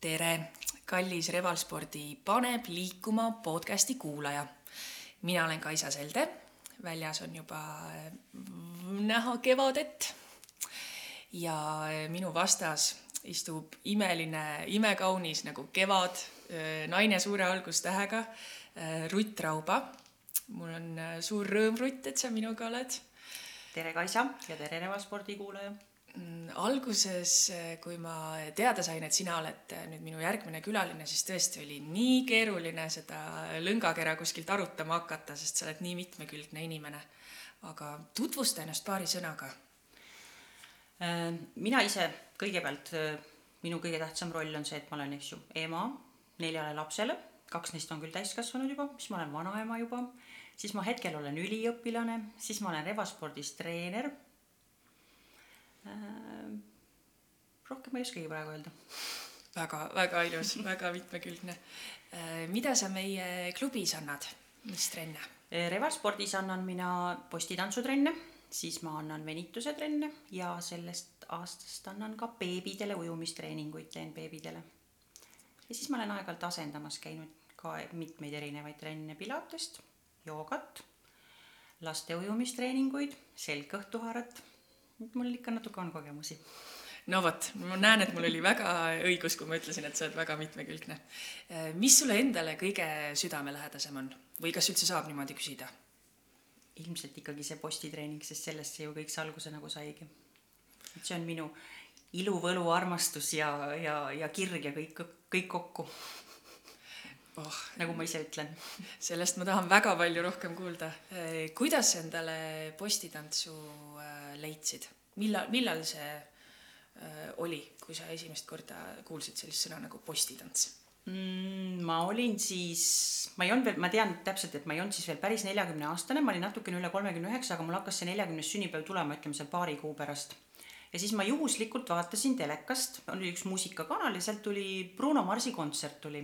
tere, kallis Revalspordi Paneb liikuma podcasti kuulaja. mina olen Kaisa Selde, väljas on juba äh, näha kevadet. ja äh, minu vastas istub imeline, imekaunis nagu kevad, äh, naine suure algustähega, Rutt Rauba. mul on suur rõõm, Rutt, et sa minuga oled. tere, Kaisa ja tere Revalspordi kuulaja alguses, eh, kui ma teada sain, et sina oled eh, nüüd minu järgmine külaline, siis tõesti oli nii keeruline seda lõngakera kuskilt arutama hakata, sest sa oled nii mitmekülgne inimene. aga tutvusta ennast paari sõnaga. Äh, mina ise kõigepealt, äh, minu kõige tähtsam roll on see, et ma olen, eks ju, ema neljale lapsele, kaks neist on küll täiskasvanud juba, siis ma olen vanaema juba, siis ma hetkel olen üliõpilane, siis ma olen revaspordis treener rohkem ma ei oskagi praegu öelda. väga, väga ilus, väga mitmekülgne. Äh, mida sa meie klubis annad, mis trenne? Äh, Revalspordis annan mina postitantsutrenne, siis ma annan venituse trenne ja sellest aastast annan ka beebidele ujumistreeninguid, teen beebidele. ja siis ma olen aeg-ajalt asendamas käinud ka mitmeid erinevaid trenne pilatest, joogat, laste ujumistreeninguid, selgkõhtuhaaret mul ikka natuke on kogemusi. no vot, ma näen, et mul oli väga õigus, kui ma ütlesin, et sa oled väga mitmekülgne. Äh, mis sulle endale kõige südamelähedasem on või kas üldse saab niimoodi küsida? ilmselt ikkagi see postitreening, sest sellest see ju kõik see alguse nagu saigi. et see on minu ilu, võlu, armastus ja, ja, ja kirg ja kõik, kõik kokku oh, nagu ma ise ütlen. sellest ma tahan väga palju rohkem kuulda. Äh, kuidas endale postitantsu leidsid? millal, millal see äh, oli, kui sa esimest korda kuulsid sellist sõna nagu postitants mm,? ma olin siis, ma ei olnud veel, ma tean täpselt, et ma ei olnud siis veel päris neljakümne aastane, ma olin natukene üle kolmekümne üheksa, aga mul hakkas see neljakümnes sünnipäev tulema, ütleme seal paari kuu pärast. ja siis ma juhuslikult vaatasin telekast, oli üks muusikakanal ja sealt tuli Bruno Marsi kontsert tuli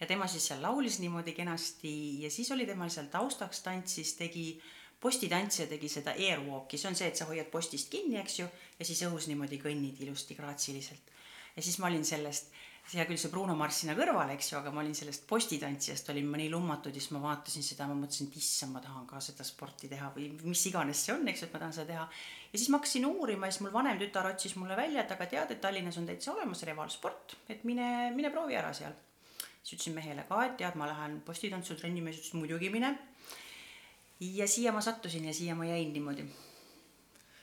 ja tema siis seal laulis niimoodi kenasti ja siis oli temal seal taustaks tantsis, tegi postitantsija tegi seda airwalk'i, see on see, et sa hoiad postist kinni, eks ju, ja siis õhus niimoodi kõnnid ilusti graatsiliselt. ja siis ma olin sellest, hea küll, see Bruno Mars sinna kõrvale, eks ju, aga ma olin sellest postitantsijast olin ma nii lummatud ja siis ma vaatasin seda, ma mõtlesin, et issand, ma tahan ka seda sporti teha või mis iganes see on, eks ju, et ma tahan seda teha. ja siis ma hakkasin uurima ja siis mul vanem tütar otsis mulle välja, et aga tead, et Tallinnas on täitsa olemas revalsport, et mine, mine proovi ära seal. Siis ütlesin mehele ka, et tead, ma lähen postitantsutrenni, mees ütles muidugi mine ja siia ma sattusin ja siia ma jäin niimoodi.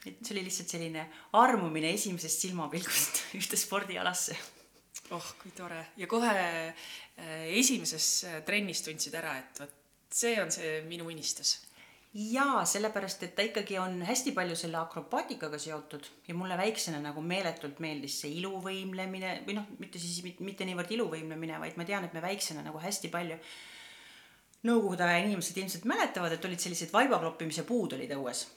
et see oli lihtsalt selline armumine esimesest silmapilgust ühte spordialasse. oh, kui tore ja kohe äh, esimeses äh, trennis tundsid ära, et vot see on see minu unistus jaa, sellepärast et ta ikkagi on hästi palju selle akrobaatikaga seotud ja mulle väiksena nagu meeletult meeldis see iluvõimlemine või noh, mitte siis mitte niivõrd iluvõimlemine, vaid ma tean, et me väiksena nagu hästi palju nõukogude aja inimesed ilmselt mäletavad, et olid sellised vaibakloppimise puud olid õues.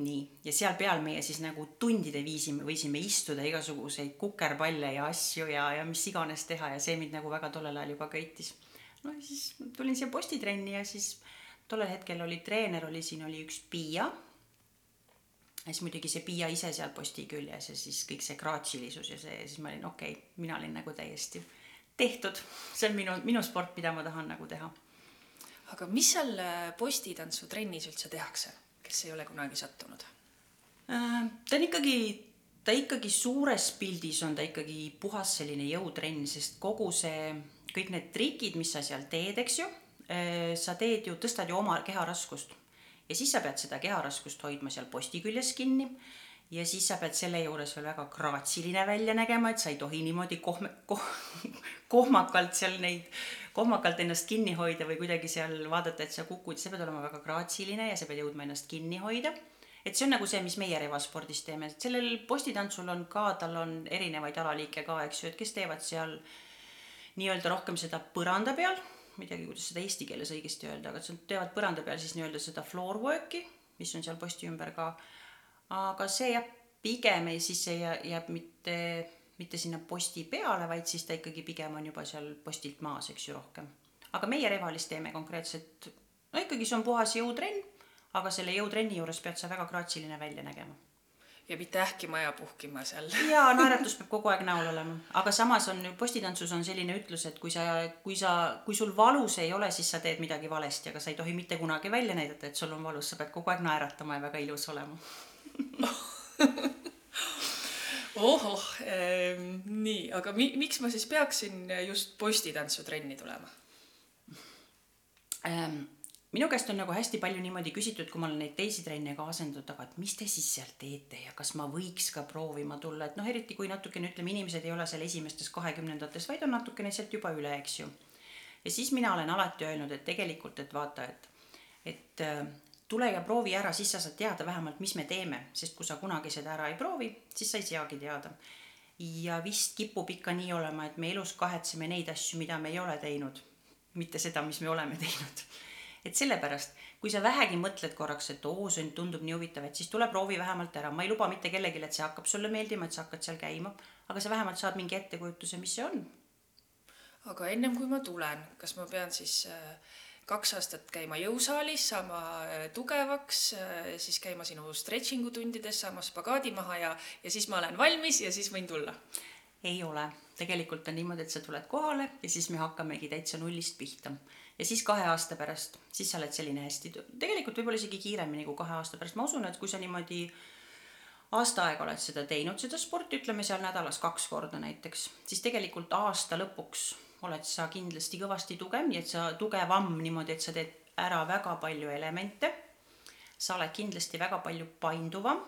nii, ja seal peal meie siis nagu tundide viisime, võisime istuda igasuguseid kukerpalle ja asju ja, ja mis iganes teha ja see mind nagu väga tollel ajal juba köitis. no ja siis tulin siia postitrenni ja siis tollel hetkel oli treener, oli siin oli üks Piia. ja siis muidugi see Piia ise seal posti küljes ja siis kõik see graatsilisus ja see, siis ma olin okei okay,, mina olin nagu täiesti tehtud, see on minu, minu sport, mida ma tahan nagu teha aga mis seal äh, postitantsutrennis üldse tehakse, kes ei ole kunagi sattunud? Äh, ta on ikkagi, ta ikkagi suures pildis on ta ikkagi puhas selline jõutrenn, sest kogu see, kõik need trikid, mis sa seal teed, eks ju, sa teed ju, tõstad ju oma keharaskust. Ja siis sa pead seda keharaskust hoidma seal posti küljes kinni. Ja siis sa pead selle juures veel väga graatsiline välja nägema, et sa ei tohi niimoodi kohme, koh, kohmakalt seal neid kohmakalt ennast kinni hoida või kuidagi seal vaadata, et sa kukud, sa pead olema väga graatsiline ja sa pead jõudma ennast kinni hoida. et see on nagu see, mis meie revaspordis teeme, et sellel postitantsul on ka, tal on erinevaid alaliike ka, eks ju, et kes teevad seal nii-öelda rohkem seda põranda peal, ma ei teagi, kuidas seda eesti keeles õigesti öelda, aga teevad põranda peal siis nii-öelda seda floor work'i, mis on seal posti ümber ka. aga see jah, pigem ei, siis see jääb mitte mitte sinna posti peale, vaid siis ta ikkagi pigem on juba seal postilt maas, eks ju, rohkem. aga meie Revalis teeme konkreetselt, no ikkagi see on puhas jõutrenn, aga selle jõutrenni juures pead sa väga graatsiline välja nägema. Ja mitte ähkima ja puhkima seal. ja naeratus peab kogu aeg näol olema, aga samas on postitantsus on selline ütlus, et kui sa, kui sa, kui sul valus ei ole, siis sa teed midagi valesti, aga sa ei tohi mitte kunagi välja näidata, et sul on valus, sa pead kogu aeg naeratama ja väga ilus olema. ohoh, nii, aga mi-, miks ma siis peaksin just postitantsutrenni tulema? Ähm, minu käest on nagu hästi palju niimoodi küsitud, kui ma olen neid teisi trenne ka asendanud, aga et mis te siis seal teete ja kas ma võiks ka proovima tulla, et noh, eriti kui natukene ütleme, inimesed ei ole seal esimestes kahekümnendates, vaid on natukene sealt juba üle, eks ju. ja siis mina olen alati öelnud, et tegelikult, et vaata, et, et äh, tule ja proovi ära, siis sa saad teada vähemalt, mis me teeme, sest kui sa kunagi seda ära ei proovi, siis sa ei saagi teada. ja vist kipub ikka nii olema, et me elus kahetseme neid asju, mida me ei ole teinud mitte seda, mis me oleme teinud. Et sellepärast, kui sa vähegi mõtled korraks, et oo, see tundub nii huvitav, et siis tule proovi vähemalt ära, ma ei luba mitte kellelegi, et see hakkab sulle meeldima, et sa hakkad seal käima, aga sa vähemalt saad mingi ettekujutuse, mis see on. aga ennem kui ma tulen, kas ma pean siis äh, kaks aastat käima jõusaalis, saama äh, tugevaks, siis käima sinu stretching'u tundides, saama spagaadi maha ja, ja siis ma olen valmis ja siis võin tulla. ei ole, tegelikult on niimoodi, et sa tuled kohale ja siis me hakkamegi täitsa nullist pihta. Ja siis kahe aasta pärast, siis sa oled selline hästi, tegelikult võib-olla isegi kiiremini kui kahe aasta pärast, ma usun, et kui sa niimoodi aasta aega oled seda teinud, seda sporti, ütleme seal nädalas kaks korda näiteks, siis tegelikult aasta lõpuks oled sa kindlasti kõvasti tugev, nii et sa tugevam niimoodi, et sa teed ära väga palju elemente. sa oled kindlasti väga palju painduvam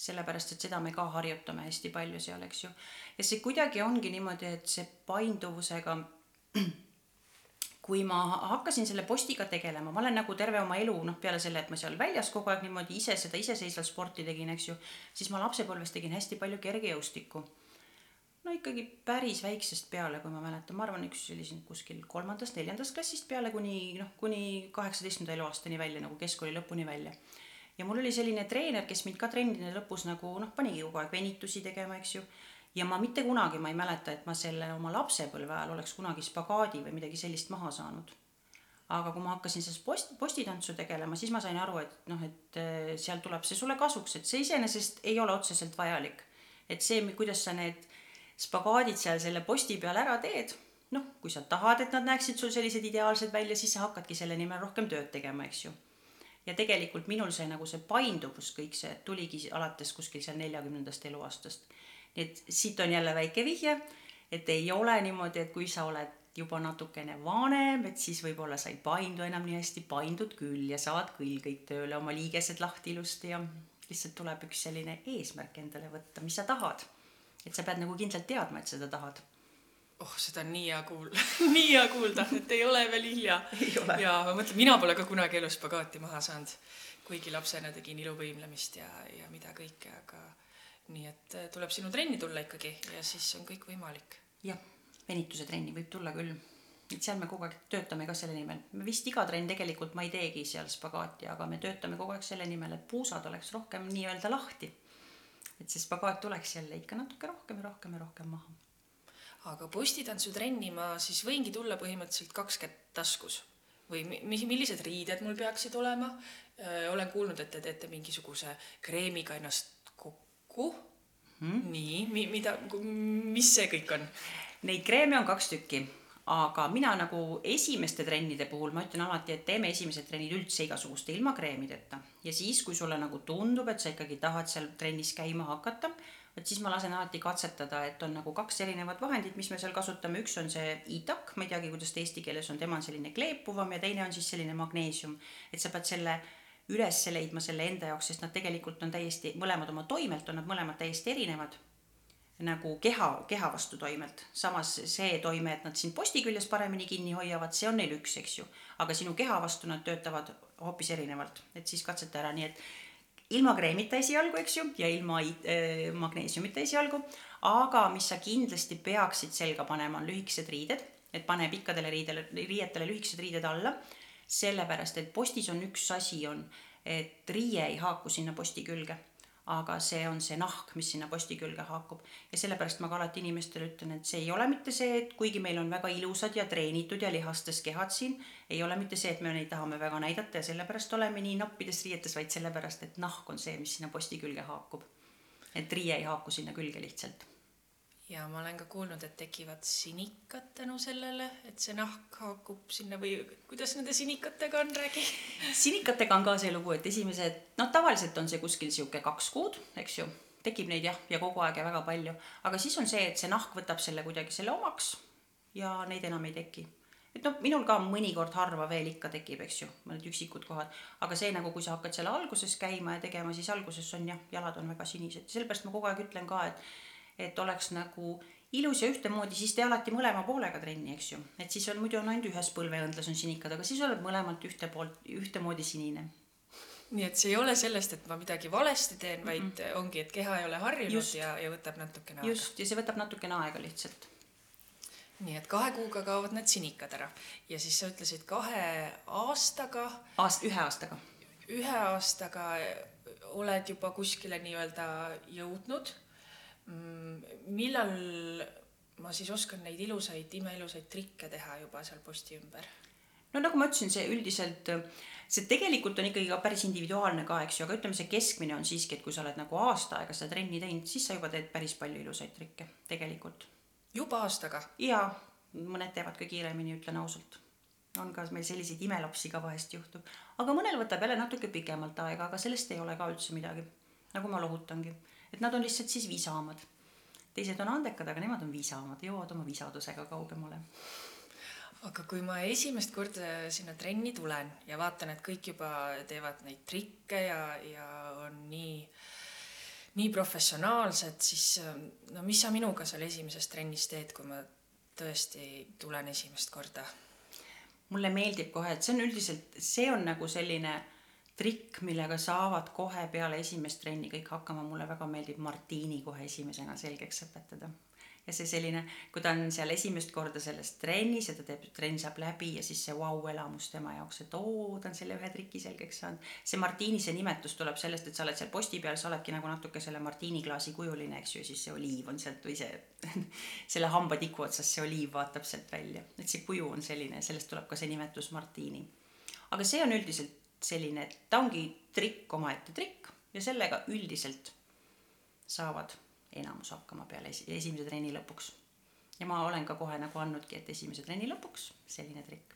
sellepärast et seda me ka harjutame hästi palju seal, eks ju. ja see kuidagi ongi niimoodi, et see painduvusega, kui ma hakkasin selle postiga tegelema, ma olen nagu terve oma elu, noh, peale selle, et ma seal väljas kogu aeg niimoodi ise seda iseseisvalt sporti tegin, eks ju, siis ma lapsepõlves tegin hästi palju kergejõustikku. no ikkagi päris väiksest peale, kui ma mäletan, ma arvan, üks sellisin kuskil kolmandast, neljandast klassist peale kuni noh, kuni kaheksateistkümnenda eluaastani välja nagu keskkooli lõpuni välja ja mul oli selline treener, kes mind ka trennide lõpus nagu noh, panigi kogu aeg venitusi tegema, eks ju. Ja ma mitte kunagi, ma ei mäleta, et ma selle oma lapsepõlve ajal oleks kunagi spagaadi või midagi sellist maha saanud. aga kui ma hakkasin selles post, postitantsu tegelema, siis ma sain aru, et noh, et eh, seal tuleb see sulle kasuks, et see iseenesest ei ole otseselt vajalik. et see, kuidas sa need spagaadid seal selle posti peal ära teed, noh, kui sa tahad, et nad näeksid sul sellised ideaalsed välja, siis sa hakkadki selle nimel rohkem tööd tegema, eks ju ja tegelikult minul see nagu see painduvus kõik see tuligi alates kuskil seal neljakümnendast eluaastast. Nii et siit on jälle väike vihje, et ei ole niimoodi, et kui sa oled juba natukene vanem, et siis võib-olla sa ei paindu enam nii hästi, paindud küll ja saad küll kõik tööle, oma liigesed lahti ilusti ja lihtsalt tuleb üks selline eesmärk endale võtta, mis sa tahad. et sa pead nagu kindlalt teadma, et seda tahad. oh, seda on nii hea kuulda, nii hea kuulda, et ei ole veel hilja. Ja ma mõtlen, mina pole ka kunagi elus spagaati maha saanud, kuigi lapsena tegin iluvõimlemist ja, ja mida kõike, aga nii et äh, tuleb sinu trenni tulla ikkagi ja siis on kõik võimalik. jah, venituse trenni võib tulla küll. et seal me kogu aeg töötame ka selle nimel. me vist iga trenn tegelikult ma ei teegi seal spagaati, aga me töötame kogu aeg selle nimel, et puusad oleks rohkem nii-öelda lahti. et see spagaat tuleks jälle ikka natuke rohkem ja rohkem ja rohkem maha. aga postitantsutrenni ma siis võingi tulla põhimõtteliselt kaks kätt taskus või mi- mis, millised riided mul peaksid olema? olen kuulnud, et te teete mingisuguse kreemiga ennast kokku hmm?. nii, mi-, mida, mis see kõik on? Neid kreeme on kaks tükki, aga mina nagu esimeste trennide puhul ma ütlen alati, et teeme esimesed trennid üldse igasuguste ilma kreemideta ja siis, kui sulle nagu tundub, et sa ikkagi tahad seal trennis käima hakata, vot siis ma lasen alati katsetada, et on nagu kaks erinevat vahendit, mis me seal kasutame, üks on see itak, ma ei teagi, kuidas ta eesti keeles on, tema on selline kleepuvam ja teine on siis selline magneesium, et sa pead selle üles leidma selle enda jaoks, sest nad tegelikult on täiesti, mõlemad oma toimelt on nad mõlemad täiesti erinevad nagu keha, keha vastu toimelt. samas see toime, et nad sind posti küljes paremini kinni hoiavad, see on neil üks, eks ju. aga sinu keha vastu nad töötavad hoopis erinevalt, et siis katseta ära, nii et ilma kreemita esialgu, eks ju, ja ilma äh, magneesiumita esialgu. aga mis sa kindlasti peaksid selga panema, on lühikesed riided, et pane pikkadele riidele, riietele lühikesed riided alla. sellepärast, et postis on üks asi on, et riie ei haaku sinna posti külge aga see on see nahk, mis sinna posti külge haakub ja sellepärast ma ka alati inimestele ütlen, et see ei ole mitte see, et kuigi meil on väga ilusad ja treenitud ja lihastes kehad siin, ei ole mitte see, et me neid tahame väga näidata ja sellepärast oleme nii nappides riietes, vaid sellepärast, et nahk on see, mis sinna posti külge haakub. et riie ei haaku sinna külge lihtsalt ja ma olen ka kuulnud, et tekivad sinikad tänu sellele, et see nahk haakub sinna või kuidas nende sinikatega on, räägi. sinikatega on ka see lugu, et esimesed, noh, tavaliselt on see kuskil sihuke kaks kuud, eks ju, tekib neid jah, ja kogu aeg ja väga palju, aga siis on see, et see nahk võtab selle kuidagi selle omaks ja neid enam ei teki. Et noh, minul ka mõnikord harva veel ikka tekib, eks ju, mõned üksikud kohad, aga see nagu, kui sa hakkad seal alguses käima ja tegema, siis alguses on jah, jalad on väga sinised, sellepärast ma kogu aeg ütlen ka, et et oleks nagu ilus ja ühtemoodi, siis tee alati mõlema poolega trenni, eks ju. et siis on muidu on ainult ühes põlveõndlas on sinikad, aga siis oled mõlemalt ühte poolt, ühtemoodi sinine. nii et see ei ole sellest, et ma midagi valesti teen, vaid mm -hmm. ongi, et keha ei ole harjunud just. ja, ja võtab natukene aega. just, ja see võtab natukene aega lihtsalt. nii et kahe kuuga kaovad need sinikad ära ja siis sa ütlesid kahe aastaga. aast-, ühe aastaga. ühe aastaga oled juba kuskile nii-öelda jõudnud millal ma siis oskan neid ilusaid, imeilusaid trikke teha juba seal posti ümber? no nagu ma ütlesin, see üldiselt, see tegelikult on ikkagi ka päris individuaalne ka, eks ju, aga ütleme, see keskmine on siiski, et kui sa oled nagu aasta aega seda trenni teinud, siis sa juba teed päris palju ilusaid trikke, tegelikult. juba aastaga? jaa, mõned teevad ka kiiremini, ütlen ausalt. on ka meil selliseid imelapsi ka vahest juhtub, aga mõnel võtab jälle natuke pikemalt aega, aga sellest ei ole ka üldse midagi. nagu ma lohutangi et nad on lihtsalt siis viisamad. teised on andekad, aga nemad on viisamad, jõuavad oma viisadusega kaugemale. aga kui ma esimest korda sinna trenni tulen ja vaatan, et kõik juba teevad neid trikke ja, ja on nii, nii professionaalsed, siis no mis sa minuga seal esimeses trennis teed, kui ma tõesti tulen esimest korda? mulle meeldib kohe, et see on üldiselt, see on nagu selline trikk, millega saavad kohe peale esimest trenni kõik hakkama, mulle väga meeldib Martini kohe esimesena selgeks õpetada. ja see selline, kui ta on seal esimest korda selles trennis ja ta teeb, trenn saab läbi ja siis see vau-elamus tema jaoks, et oo, ta on selle ühe triki selgeks saanud. see Martini, see nimetus tuleb sellest, et sa oled seal posti peal, sa oledki nagu natuke selle Martini klaasi kujuline, eks ju, ja siis see oliiv on sealt või see selle hambatiku otsast see oliiv vaatab sealt välja, et see kuju on selline, sellest tuleb ka see nimetus Martini. aga see on üldiselt selline, et ta ongi trikk omaette trikk ja sellega üldiselt saavad enamus hakkama peale esi-, esimese trenni lõpuks. ja ma olen ka kohe nagu andnudki, et esimese trenni lõpuks selline trikk.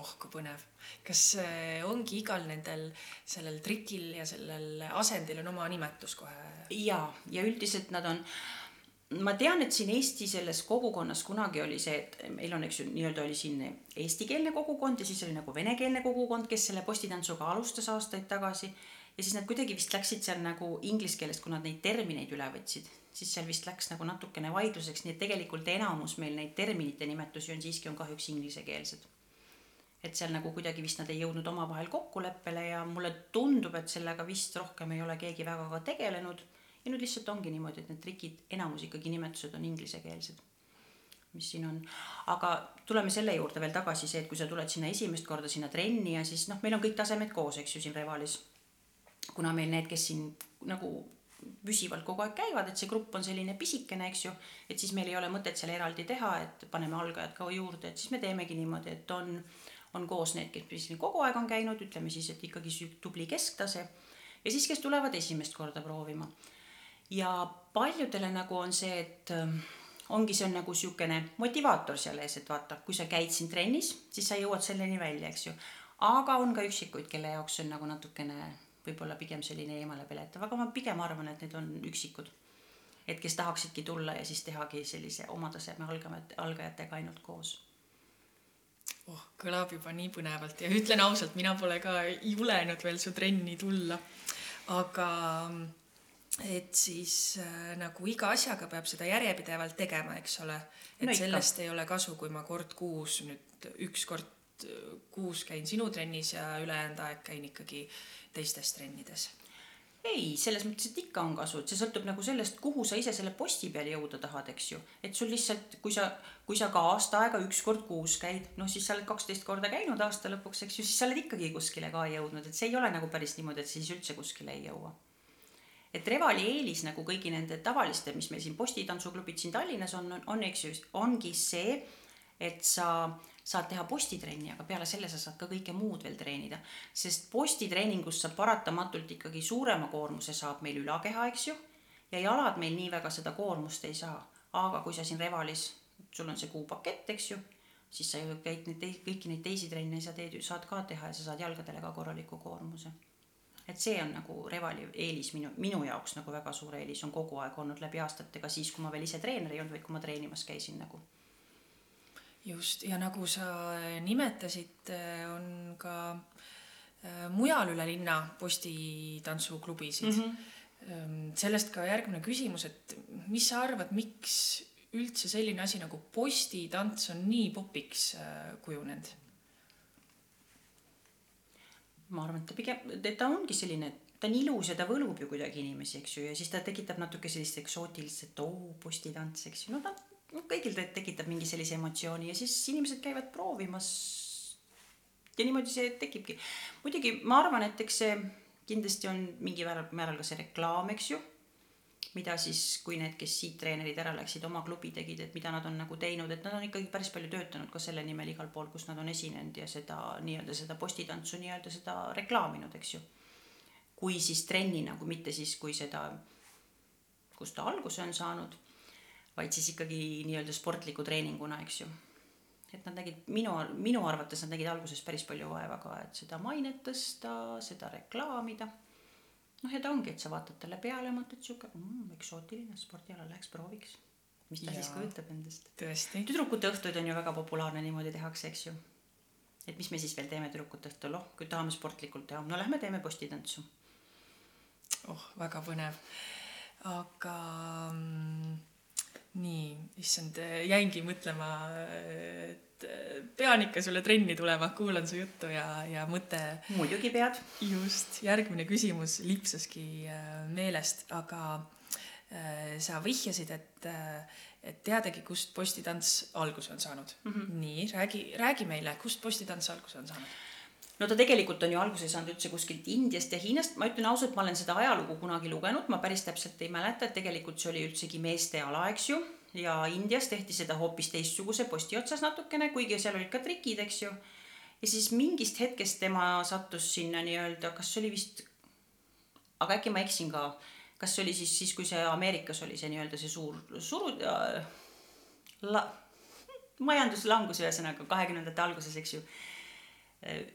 oh kui põnev. kas äh, ongi igal nendel sellel trikil ja sellel asendil on oma nimetus kohe? jaa, ja üldiselt nad on ma tean, et siin Eesti selles kogukonnas kunagi oli see, et meil on, eks ju, nii-öelda oli siin eestikeelne kogukond ja siis oli nagu venekeelne kogukond, kes selle postitantsuga alustas aastaid tagasi. ja siis nad kuidagi vist läksid seal nagu inglise keelest, kui nad neid termineid üle võtsid, siis seal vist läks nagu natukene vaidluseks, nii et tegelikult enamus meil neid terminite nimetusi on siiski, on kahjuks inglisekeelsed. et seal nagu kuidagi vist nad ei jõudnud omavahel kokkuleppele ja mulle tundub, et sellega vist rohkem ei ole keegi väga ka tegelenud ja nüüd lihtsalt ongi niimoodi, et need trikid, enamus ikkagi nimetused on inglisekeelsed, mis siin on. aga tuleme selle juurde veel tagasi, see, et kui sa tuled sinna esimest korda sinna trenni ja siis noh, meil on kõik tasemed koos, eks ju, siin Revalis. kuna meil need, kes siin nagu püsivalt kogu aeg käivad, et see grupp on selline pisikene, eks ju, et siis meil ei ole mõtet seal eraldi teha, et paneme algajad ka juurde, et siis me teemegi niimoodi, et on, on koos need, kes kogu aeg on käinud, ütleme siis, et ikkagi tubli kesktase ja siis, kes tulevad esimest korda proovima ja paljudele nagu on see, et ähm, ongi, see on nagu niisugune motivaator seal ees, et vaata, kui sa käid siin trennis, siis sa jõuad selleni välja, eks ju. aga on ka üksikuid, kelle jaoks see on nagu natukene võib-olla pigem selline eemale peletav, aga ma pigem arvan, et need on üksikud. et kes tahaksidki tulla ja siis tehagi sellise oma taseme algajate, algajatega ainult koos oh, kõlab juba nii põnevalt ja ütlen ausalt, mina pole ka julenud veel su trenni tulla. aga et siis äh, nagu iga asjaga peab seda järjepidevalt tegema, eks ole. et no sellest ei ole kasu, kui ma kord kuus nüüd üks kord äh, kuus käin sinu trennis ja ülejäänud aeg käin ikkagi teistes trennides. ei, selles mõttes, et ikka on kasu, et see sõltub nagu sellest, kuhu sa ise selle posti peal jõuda tahad, eks ju. et sul lihtsalt, kui sa, kui sa ka aasta aega üks kord kuus käid, noh siis sa oled kaksteist korda käinud aasta lõpuks, eks ju, siis sa oled ikkagi kuskile ka jõudnud, et see ei ole nagu päris niimoodi, et siis üldse kuskile ei jõua et Revali eelis nagu kõigi nende tavaliste, mis meil siin postitantsuklubid siin Tallinnas on, on, on, eks ju, ongi see, et sa saad teha postitrenni, aga peale selle sa saad ka kõike muud veel treenida. sest postitreeningus sa paratamatult ikkagi suurema koormuse saab meil ülakeha, eks ju, ja jalad meil nii väga seda koormust ei saa. aga kui sa siin Revalis, sul on see kuupakett, eks ju, siis sa ju käid neid, kõiki neid teisi trenne sa teed, saad ka teha ja sa saad jalgadele ka korraliku koormuse et see on nagu Revali eelis minu, minu jaoks nagu väga suur eelis on kogu aeg olnud läbi aastate, ka siis, kui ma veel ise treener ei olnud, vaid kui ma treenimas käisin nagu. just, ja nagu sa nimetasid, on ka äh, mujal üle linna postitantsklubisid mm. -hmm. sellest ka järgmine küsimus, et mis sa arvad, miks üldse selline asi nagu postitants on nii popiks äh, kujunenud? Ma arvan, et ta pigem, ta ongi selline, ta on ilus ja ta võlub ju kuidagi inimesi, eks ju, ja siis ta tekitab natuke sellist eksootilist, et oo, postitants, eks ju, no ta no, kõigil ta tekitab mingi sellise emotsiooni ja siis inimesed käivad proovimas. ja niimoodi see tekibki. muidugi ma arvan, et eks see kindlasti on mingi määral, määral ka see reklaam, eks ju mida siis, kui need, kes siit treenerid ära läksid, oma klubi tegid, et mida nad on nagu teinud, et nad on ikkagi päris palju töötanud ka selle nimel igal pool, kus nad on esinenud ja seda nii-öelda seda postitantsu nii-öelda seda reklaaminud, eks ju. kui siis trenni nagu, mitte siis kui seda, kust ta alguse on saanud, vaid siis ikkagi nii-öelda sportliku treeninguna, eks ju et nad nägid minu, minu arvates nad nägid alguses päris palju vaeva ka, et seda mainet tõsta, seda reklaamida noh, ja ta ongi, et sa vaatad talle peale ja mõtled sihuke mm, eksootiline spordiala, läheks prooviks. mis ta ja, siis kujutab endast. tüdrukute õhtuid on ju väga populaarne, niimoodi tehakse, eks ju. et mis me siis veel teeme tüdrukute õhtul, oh, kui tahame sportlikult teha, no lähme teeme postitantsu. oh, väga põnev. aga mm, nii, issand, jäingi mõtlema, et pean ikka sulle trenni tulema, kuulan su juttu ja, ja mõte. muidugi pead. just, järgmine küsimus lipsaski äh, meelest, aga äh, sa vihjasid, et, et teadagi, kust postitants alguse on saanud mm. -hmm. nii, räägi, räägi meile, kust postitants alguse on saanud no ta tegelikult on ju alguse saanud üldse kuskilt Indiast ja Hiinast, ma ütlen ausalt, ma olen seda ajalugu kunagi lugenud, ma päris täpselt ei mäleta, et tegelikult see oli üldsegi meeste ala, eks ju. Ja Indias tehti seda hoopis teistsuguse posti otsas natukene, kuigi seal olid ka trikid, eks ju. ja siis mingist hetkest tema sattus sinna nii-öelda, kas see oli vist, aga äkki ma eksin ka, kas see oli siis, siis kui see Ameerikas oli see nii-öelda see suur suru- äh,, la-, majanduslangus ühesõnaga kahekümnendate alguses, eks ju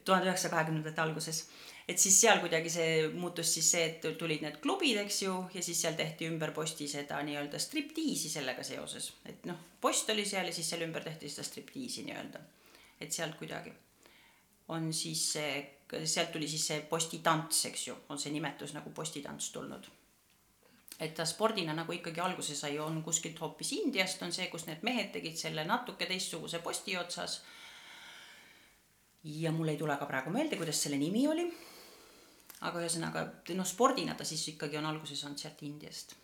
tuhande üheksasaja kahekümnendate alguses. Et siis seal kuidagi see muutus siis see, et tulid need klubid, eks ju, ja siis seal tehti ümber posti seda nii-öelda striptiisi sellega seoses. et noh, post oli seal ja siis seal ümber tehti seda striptiisi nii-öelda. et sealt kuidagi on siis see, sealt tuli siis see postitants, eks ju, on see nimetus nagu postitants tulnud et ta spordina nagu ikkagi alguse sai, on kuskilt hoopis Indiast on see, kus need mehed tegid selle natuke teistsuguse posti otsas ja mul ei tule ka praegu meelde, kuidas selle nimi oli. Aga ühesõnaga, noh, spordina ta siis ikkagi on alguse saanud sealt Indiast.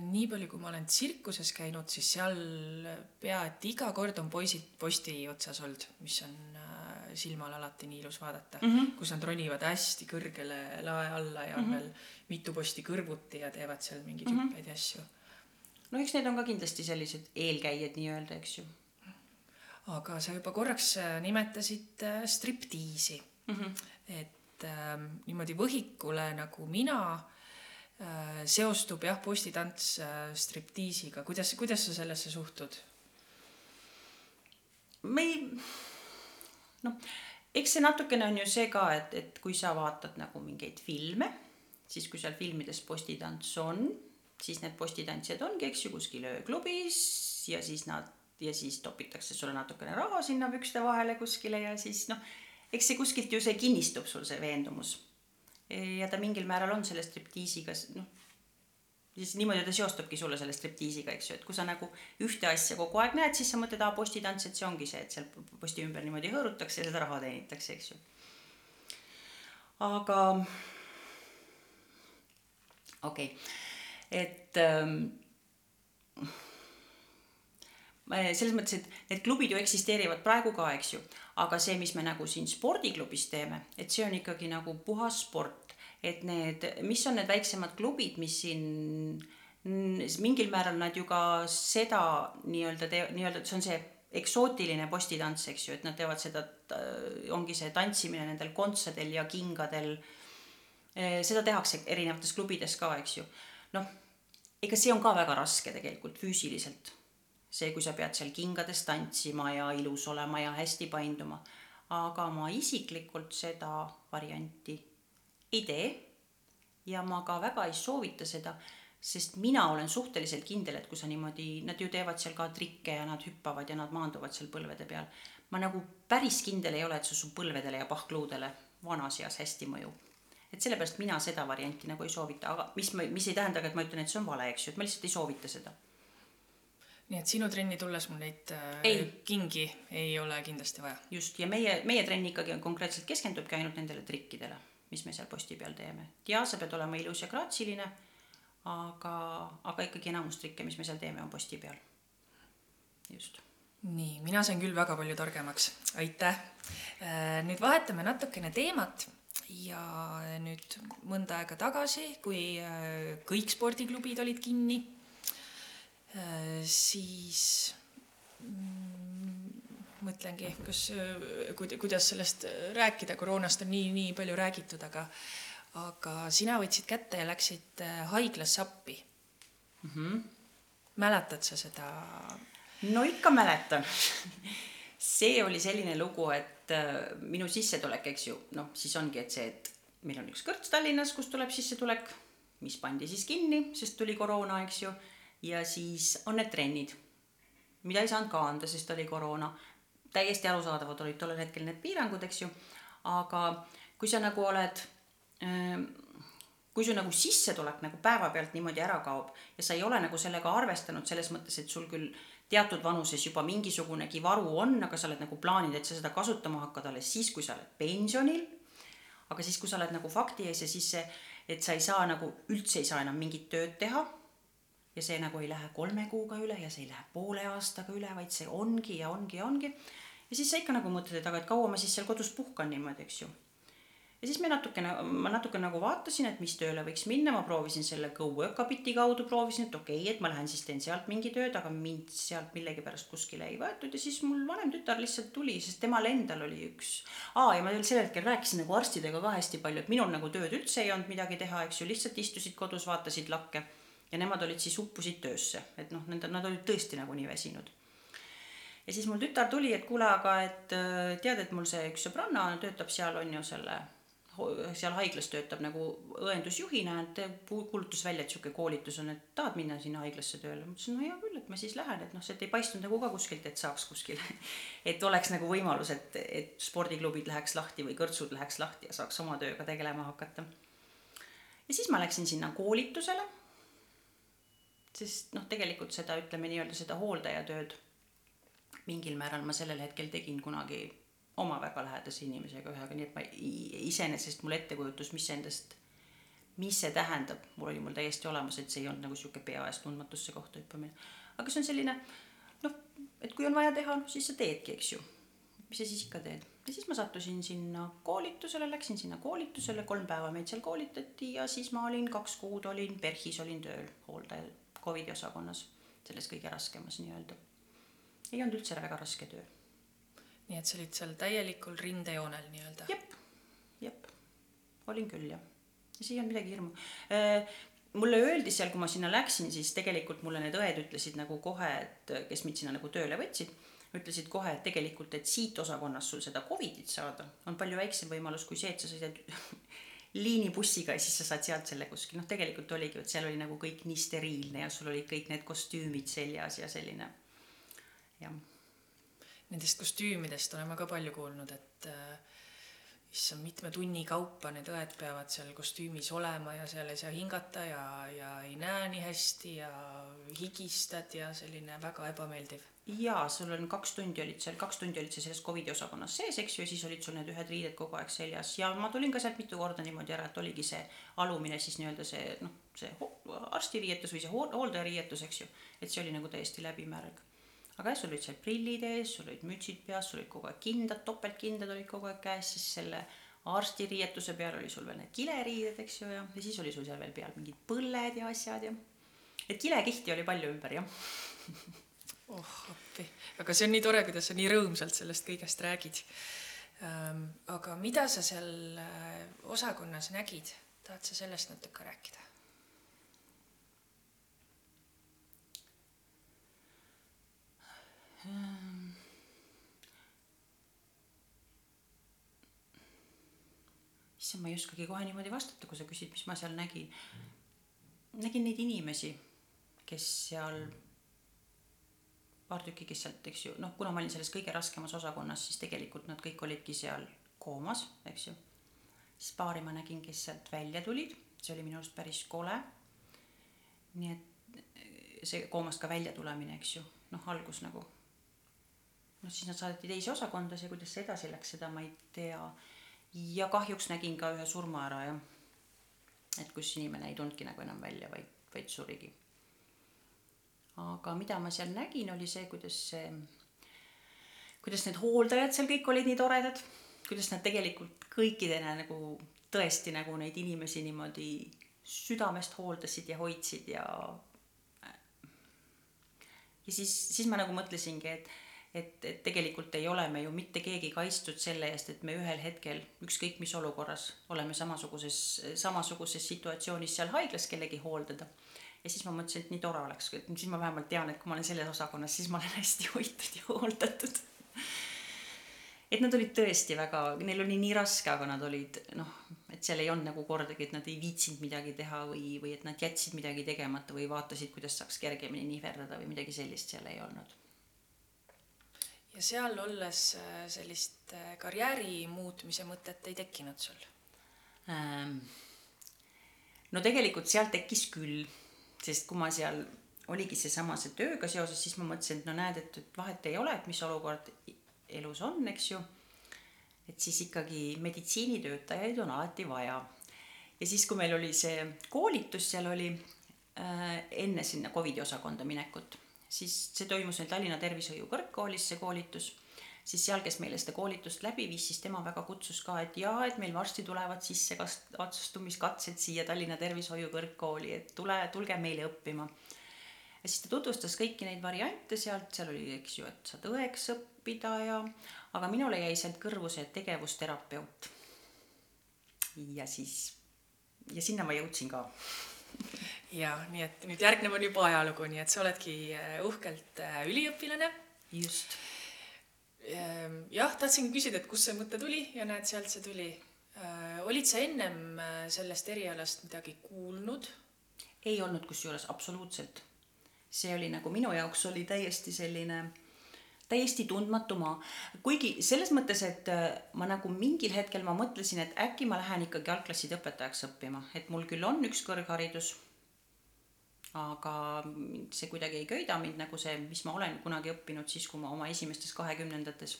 nii palju, kui ma olen tsirkuses käinud, siis seal pea et iga kord on poisid posti otsas olnud, mis on äh, silmale alati nii ilus vaadata mm, -hmm. kus nad ronivad hästi kõrgele lae alla ja on mm -hmm. veel mitu posti kõrvuti ja teevad seal mingeid mm -hmm. hüppeid ja asju. no eks need on ka kindlasti sellised eelkäijad nii-öelda, eks ju aga sa juba korraks äh, nimetasid äh, striptiisi mm. -hmm. et äh, niimoodi võhikule nagu mina äh, seostub jah, postitants äh, striptiisiga, kuidas, kuidas sa sellesse suhtud? me ei, noh, eks see natukene on ju see ka, et, et kui sa vaatad nagu mingeid filme, siis kui seal filmides postitants on, siis need postitantsijad ongi, eks ju, kuskil ööklubis ja siis nad ja siis topitakse sulle natukene raha sinna pükste vahele kuskile ja siis noh, eks see kuskilt ju see kinnistub sul see veendumus. ja ta mingil määral on selle striptiisiga noh, siis niimoodi ta seostubki sulle selle striptiisiga, eks ju, et kui sa nagu ühte asja kogu aeg näed, siis sa mõtled, aa postitants, et see ongi see, et seal posti ümber niimoodi hõõrutakse ja seda raha teenitakse, eks ju. aga okei okay., et ähm, selles mõttes, et need klubid ju eksisteerivad praegu ka, eks ju, aga see, mis me nagu siin spordiklubis teeme, et see on ikkagi nagu puhas sport, et need, mis on need väiksemad klubid, mis siin mingil määral nad ju ka seda nii-öelda tee-, nii-öelda, see on see eksootiline postitants, eks ju, et nad teevad seda, ongi see tantsimine nendel kontsadel ja kingadel. seda tehakse erinevates klubides ka, eks ju. noh ega see on ka väga raske tegelikult füüsiliselt. See, kui sa pead seal kingades tantsima ja ilus olema ja hästi painduma. aga ma isiklikult seda varianti ei tee. ja ma ka väga ei soovita seda, sest mina olen suhteliselt kindel, et kui sa niimoodi, nad ju teevad seal ka trikke ja nad hüppavad ja nad maanduvad seal põlvede peal. ma nagu päris kindel ei ole, et see su põlvedele ja pahkluudele vanas eas hästi mõjub et sellepärast mina seda varianti nagu ei soovita, aga mis mis ei tähenda ka, et ma ütlen, et see on vale, eks ju, et ma lihtsalt ei soovita seda. Nii et sinu trenni tulles mul neid äh, Ei. kingi ei ole kindlasti vaja. just, ja meie, meie trenn ikkagi on konkreetselt keskendubki ainult nendele trikkidele, mis me seal posti peal teeme. ja sa pead olema ilus ja graatsiline, aga, aga ikkagi enamus trikke, mis me seal teeme, on posti peal. just. nii, mina sain küll väga palju targemaks, aitäh. nüüd vahetame natukene teemat ja nüüd mõnda aega tagasi, kui äh, kõik spordiklubid olid kinni, siis mm, mõtlengi, kas, kuidas sellest rääkida, koroonast on nii, nii palju räägitud, aga aga sina võtsid kätte ja läksid äh, haiglasse appi mm. -hmm. mäletad sa seda? no ikka mäletan see oli selline lugu, et äh, minu sissetulek, eks ju, noh, siis ongi, et see, et meil on üks kõrts Tallinnas, kust tuleb sissetulek, mis pandi siis kinni, sest tuli koroona, eks ju, ja siis on need trennid, mida ei saanud ka anda, sest oli koroona. täiesti arusaadavad olid tollel hetkel need piirangud, eks ju, aga kui sa nagu oled ähm, kui su nagu sissetulek nagu päevapealt niimoodi ära kaob ja sa ei ole nagu sellega arvestanud selles mõttes, et sul küll teatud vanuses juba mingisugunegi varu on, aga sa oled nagu plaaninud, et sa seda kasutama hakkad alles siis, kui sa oled pensionil. aga siis, kui sa oled nagu fakti ees ja siis see, et sa ei saa nagu üldse ei saa enam mingit tööd teha. Ja see nagu ei lähe kolme kuuga üle ja see ei lähe poole aastaga üle, vaid see ongi ja ongi ja ongi. ja siis sa ikka nagu mõtled, et aga et kaua ma siis seal kodus puhkan niimoodi, eks ju ja siis me natukene, ma natuke nagu vaatasin, et mis tööle võiks minna, ma proovisin selle GoWorkabiti kaudu, proovisin, et okei okay,, et ma lähen siis teen sealt mingi tööd, aga mind sealt millegipärast kuskile ei võetud ja siis mul vanem tütar lihtsalt tuli, sest temal endal oli üks. aa, ja ma veel sel hetkel rääkisin nagu arstidega ka hästi palju, et minul nagu tööd üldse ei olnud midagi teha, eks ju, lihtsalt istusid kodus, vaatasid lakke ja nemad olid siis uppusid töösse, et noh, nende, nad olid tõesti nagu nii väsinud ja siis mul tütar tuli, et kuule, aga et tead, et mul see üks sõbranna töötab seal on ju selle seal haiglas töötab nagu õendusjuhina, et kuulutas välja, et niisugune koolitus on, et tahad minna sinna haiglasse tööle. ma ütlesin, no hea küll, et ma siis lähen, et noh, see ei paistnud nagu ka kuskilt, et saaks kuskile. et oleks nagu võimalus, et, et spordiklubid läheks lahti või kõrtsud läheks lahti ja saaks oma tööga tegelema hakata. ja siis ma läksin sinna koolitusele. Sest noh, tegelikult seda, ütleme nii-öelda seda hooldajatööd mingil määral ma sellel hetkel tegin kunagi oma väga lähedase inimesega ühega, nii et ma iseenesest mul ettekujutus, mis endast, mis see tähendab, mul oli mul täiesti olemas, et see ei olnud nagu sihuke pea ees tundmatusse kohta hüppamine. aga see on selline noh, et kui on vaja teha, noh siis sa teedki, eks ju. mis sa siis ikka teed. ja siis ma sattusin sinna koolitusele, läksin sinna koolitusele, kolm päeva meid seal koolitati ja siis ma olin kaks kuud olin PERHis olin tööl hooldaja Covidi osakonnas, selles kõige raskemas nii-öelda. ei olnud üldse väga raske töö nii et sa olid seal täielikul rindejoonel nii-öelda? jep, jep, olin küll jah. ja siin ei olnud midagi hirmu. mulle öeldi seal, kui ma sinna läksin, siis tegelikult mulle need õed ütlesid nagu kohe, et kes mind sinna nagu tööle võtsid, ütlesid kohe, et tegelikult, et siit osakonnast sul seda Covidit saada, on palju väiksem võimalus kui see, et sa sõidad liinibussiga ja siis sa saad sealt selle kuskil, noh, tegelikult oligi, et seal oli nagu kõik nii steriilne ja sul olid kõik need kostüümid seljas ja selline, jah. Nendest kostüümidest olen ma ka palju kuulnud, et äh, issand, mitme tunni kaupa need õed peavad seal kostüümis olema ja seal ei saa hingata ja, ja ei näe nii hästi ja higistad ja selline väga ebameeldiv. jaa, sul on kaks tundi olid seal, kaks tundi olid sa selles Covidi osakonnas sees, eks ju, ja siis olid sul need ühed riided kogu aeg seljas. Ja ma tulin ka sealt mitu korda niimoodi ära, et oligi see alumine siis nii-öelda see noh, see arstiriietus või see hooldajariietus, eks ju, et see oli nagu täiesti läbimärg aga jah, sul olid seal prillid ees, sul olid mütsid peas, sul olid kogu aeg kindad, topeltkindad olid kogu aeg käes, siis selle arstiriietuse peal oli sul veel need kileriided, eks ju, ja, ja siis oli sul seal veel peal mingid põlled ja asjad ja et kilekihti oli palju ümber, jah oh appi, aga see on nii tore, kuidas sa nii rõõmsalt sellest kõigest räägid ähm,. aga mida sa seal äh, osakonnas nägid, tahad sa sellest natuke rääkida? Issand, ma ei oskagi kohe niimoodi vastata, kui sa küsid, mis ma seal nägin. nägin neid inimesi, kes seal, paar tükki, kes sealt, eks ju, noh, kuna ma olin selles kõige raskemas osakonnas, siis tegelikult nad kõik olidki seal koomas, eks ju. siis paari ma nägin, kes sealt välja tulid, see oli minu arust päris kole. nii et see koomast ka välja tulemine, eks ju, noh, algus nagu noh, siis nad saadeti teise osakonda, see, kuidas see edasi läks, seda ma ei tea ja kahjuks nägin ka ühe surma ära jah. et kus inimene ei tulnudki nagu enam välja, vaid, vaid surigi. aga mida ma seal nägin, oli see, kuidas see, kuidas need hooldajad seal kõik olid nii toredad, kuidas nad tegelikult kõikidena nagu tõesti nagu neid inimesi niimoodi südamest hooldasid ja hoidsid ja ja siis, siis ma nagu mõtlesingi, et et, et tegelikult ei ole me ju mitte keegi kaitstud selle eest, et me ühel hetkel, ükskõik mis olukorras, oleme samasuguses, samasuguses situatsioonis seal haiglas kellegi hooldada. ja siis ma mõtlesin, et nii tore oleks, et siis ma vähemalt tean, et kui ma olen selles osakonnas, siis ma olen hästi hoitud ja hooldatud. et nad olid tõesti väga, neil oli nii raske, aga nad olid noh, et seal ei olnud nagu kordagi, et nad ei viitsinud midagi teha või, või et nad jätsid midagi tegemata või vaatasid, kuidas saaks kergemini nihverdada või midagi sellist seal ei olnud ja seal olles äh, sellist äh, karjääri muutmise mõtet ei tekkinud sul ähm,? no tegelikult seal tekkis küll, sest kui ma seal oligi seesama see tööga seoses, siis ma mõtlesin, et no näed, et, et vahet ei ole, et mis olukord elus on, eks ju. et siis ikkagi meditsiinitöötajaid on alati vaja. ja siis, kui meil oli see koolitus, seal oli äh, enne sinna Covidi osakonda minekut siis see toimus meil Tallinna Tervishoiu Kõrgkoolis, see koolitus, siis seal, kes meile seda koolitust läbi viis, siis tema väga kutsus ka, et jaa, et meil varsti tulevad sisse kas astumiskatsed siia Tallinna Tervishoiu Kõrgkooli, et tule, tulge meile õppima. ja siis ta tutvustas kõiki neid variante sealt, seal oli, eks ju, et saad õeks õppida ja, aga minule jäi sealt kõrvu see tegevusterapeut. ja siis, ja sinna ma jõudsin ka ja nii et nüüd järgnev on juba ajalugu, nii et sa oledki äh, uhkelt äh, üliõpilane. just. Ehm, jah, tahtsingi küsida, et kust see mõte tuli ja näed, sealt see tuli. Äh, olid sa ennem sellest erialast midagi kuulnud? ei olnud kusjuures absoluutselt. see oli nagu minu jaoks oli täiesti selline täiesti tundmatu maa. kuigi selles mõttes, et ma nagu mingil hetkel ma mõtlesin, et äkki ma lähen ikkagi algklasside õpetajaks õppima, et mul küll on üks kõrgharidus aga see kuidagi ei köida mind nagu see, mis ma olen kunagi õppinud siis, kui ma oma esimestes kahekümnendates.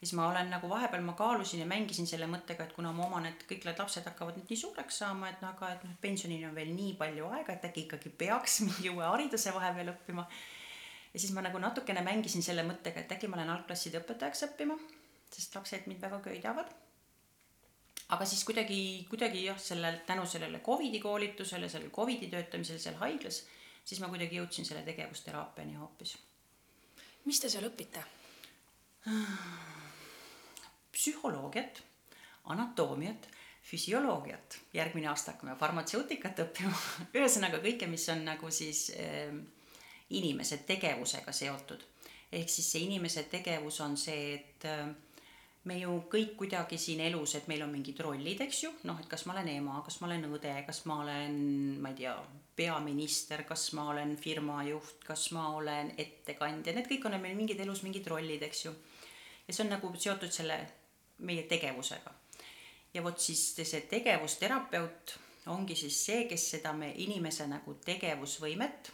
siis ma olen nagu vahepeal ma kaalusin ja mängisin selle mõttega, et kuna mu oma need kõik need lapsed hakkavad nüüd nii suureks saama, et aga et noh, pensionini on veel nii palju aega, et äkki ikkagi peaks mingi uue hariduse vahepeal õppima. ja siis ma nagu natukene mängisin selle mõttega, et äkki ma lähen algklasside õpetajaks õppima, sest lapsed mind väga köidavad aga siis kuidagi, kuidagi jah, sellel, tänu sellele Covidi koolitusele, sellel Covidi töötamisel seal haiglas, siis ma kuidagi jõudsin selle tegevusteraapiani hoopis. mis te seal õpite? psühholoogiat, anatoomiat, füsioloogiat, järgmine aasta hakkame farmatseutikat õppima ühesõnaga kõike, mis on nagu siis äh, inimese tegevusega seotud. ehk siis see inimese tegevus on see, et äh, me ju kõik kuidagi siin elus, et meil on mingid rollid, eks ju, noh, et kas ma olen ema, kas ma olen õde, kas ma olen, ma ei tea, peaminister, kas ma olen firma juht, kas ma olen ettekandja, need kõik on meil mingid elus mingid rollid, eks ju. ja see on nagu seotud selle meie tegevusega. ja vot siis see tegevusterapeut ongi siis see, kes seda me inimese nagu tegevusvõimet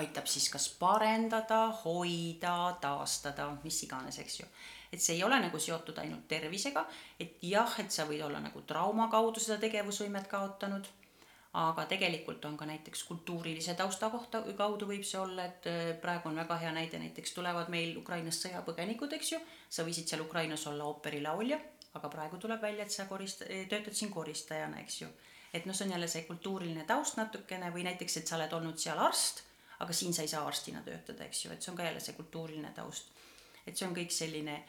aitab siis kas parendada, hoida, taastada, mis iganes, eks ju et see ei ole nagu seotud ainult tervisega, et jah, et sa võid olla nagu trauma kaudu seda tegevusvõimet kaotanud, aga tegelikult on ka näiteks kultuurilise tausta kohta kaudu võib see olla, et äh, praegu on väga hea näide, näiteks tulevad meil Ukrainast sõjapõgenikud, eks ju, sa võisid seal Ukrainas olla ooperilaulja, aga praegu tuleb välja, et sa korist-, töötad siin koristajana, eks ju. et noh, see on jälle see kultuuriline taust natukene või näiteks, et sa oled olnud seal arst, aga siin sa ei saa arstina töötada, eks ju, et see on ka jälle see kultuuriline taust. et see on kõik selline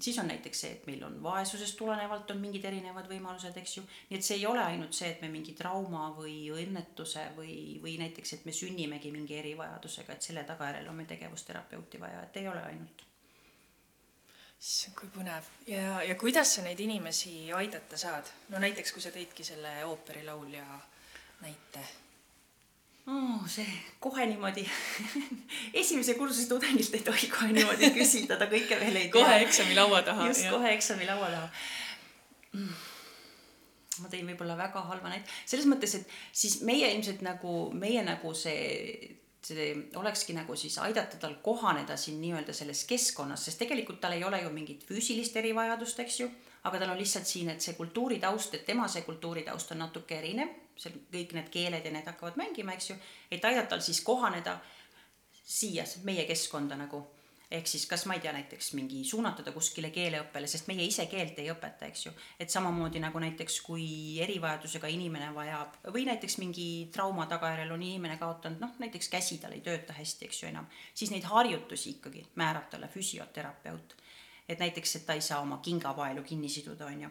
siis on näiteks see, et meil on vaesusest tulenevalt on mingid erinevad võimalused, eks ju. nii et see ei ole ainult see, et me mingi trauma või õnnetuse või, või näiteks, et me sünnimegi mingi erivajadusega, et selle tagajärjel on meil tegevusterapeuti vaja, et ei ole ainult issand, kui põnev ja, ja kuidas sa neid inimesi aidata saad? no näiteks, kui sa tõidki selle ooperilaulja näite oh,. see kohe niimoodi esimese kursuse tudengilt ei tohi kohe niimoodi küsida, ta kõike veel ei tea. kohe eksami laua taha. just, kohe eksami laua taha mm. ma tõin võib-olla väga halva näite, selles mõttes, et siis meie ilmselt nagu, meie nagu see see olekski nagu siis aidata tal kohaneda siin nii-öelda selles keskkonnas, sest tegelikult tal ei ole ju mingit füüsilist erivajadust, eks ju, aga tal on lihtsalt siin, et see kultuuritaust, et tema see kultuuritaust on natuke erinev seal kõik need keeled ja need hakkavad mängima, eks ju, et aidata tal siis kohaneda siia meie keskkonda nagu. ehk siis kas ma ei tea, näiteks mingi suunata ta kuskile keeleõppele, sest meie ise keelt ei õpeta, eks ju. et samamoodi nagu näiteks, kui erivajadusega inimene vajab või näiteks mingi trauma tagajärjel on inimene kaotanud, noh näiteks käsi tal ei tööta hästi, eks ju enam, siis neid harjutusi ikkagi määrab talle füsioterapeut. Et näiteks, et ta ei saa oma kingapaelu kinni siduda, on ju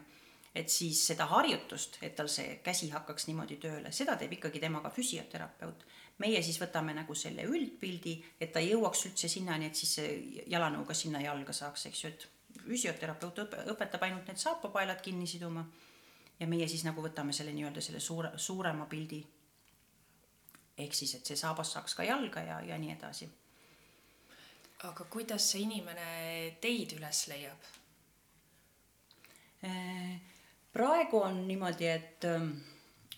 et siis seda harjutust, et tal see käsi hakkaks niimoodi tööle, seda teeb ikkagi temaga füsioterapeut. meie siis võtame nagu selle üldpildi, et ta jõuaks üldse sinnani, et siis see jalanõuga sinna jalga saaks, eks ju, et füsioterapeut õpe, õpetab ainult need saapapaelad kinni siduma ja meie siis nagu võtame selle nii-öelda selle suure, suurema pildi. ehk siis, et see saabas saaks ka jalga ja, ja nii edasi. Aga kuidas see inimene teid üles leiab? Äh, praegu on niimoodi, et ähm,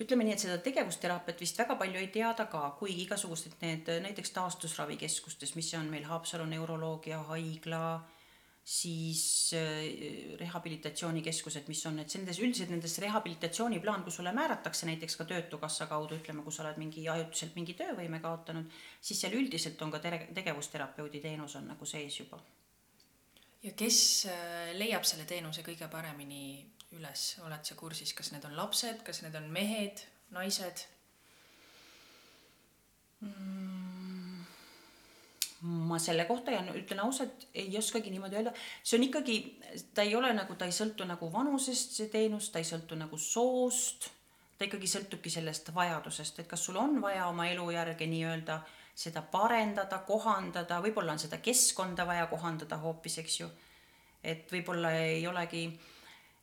ütleme nii, et seda tegevusteraapiat vist väga palju ei teada ka, kuigi igasugused need näiteks taastusravikeskustes, mis on meil Haapsalu neuroloogia haigla, siis äh, rehabilitatsioonikeskused, mis on, et nendes üldiselt nendes rehabilitatsiooniplaan, kus sulle määratakse näiteks ka Töötukassa kaudu, ütleme, kui sa oled mingi ajutiselt mingi töövõime kaotanud, siis seal üldiselt on ka tere-, tegevusterapeudi teenus on nagu sees juba. ja kes äh, leiab selle teenuse kõige paremini üles, oled sa kursis, kas need on lapsed, kas need on mehed, naised mm.? Ma selle kohta jään, ütlen ausalt, ei oskagi niimoodi öelda, see on ikkagi, ta ei ole nagu, ta ei sõltu nagu vanusest, see teenus, ta ei sõltu nagu soost, ta ikkagi sõltubki sellest vajadusest, et kas sul on vaja oma elujärge nii-öelda seda parendada, kohandada, võib-olla on seda keskkonda vaja kohandada hoopis, eks ju. et võib-olla ei olegi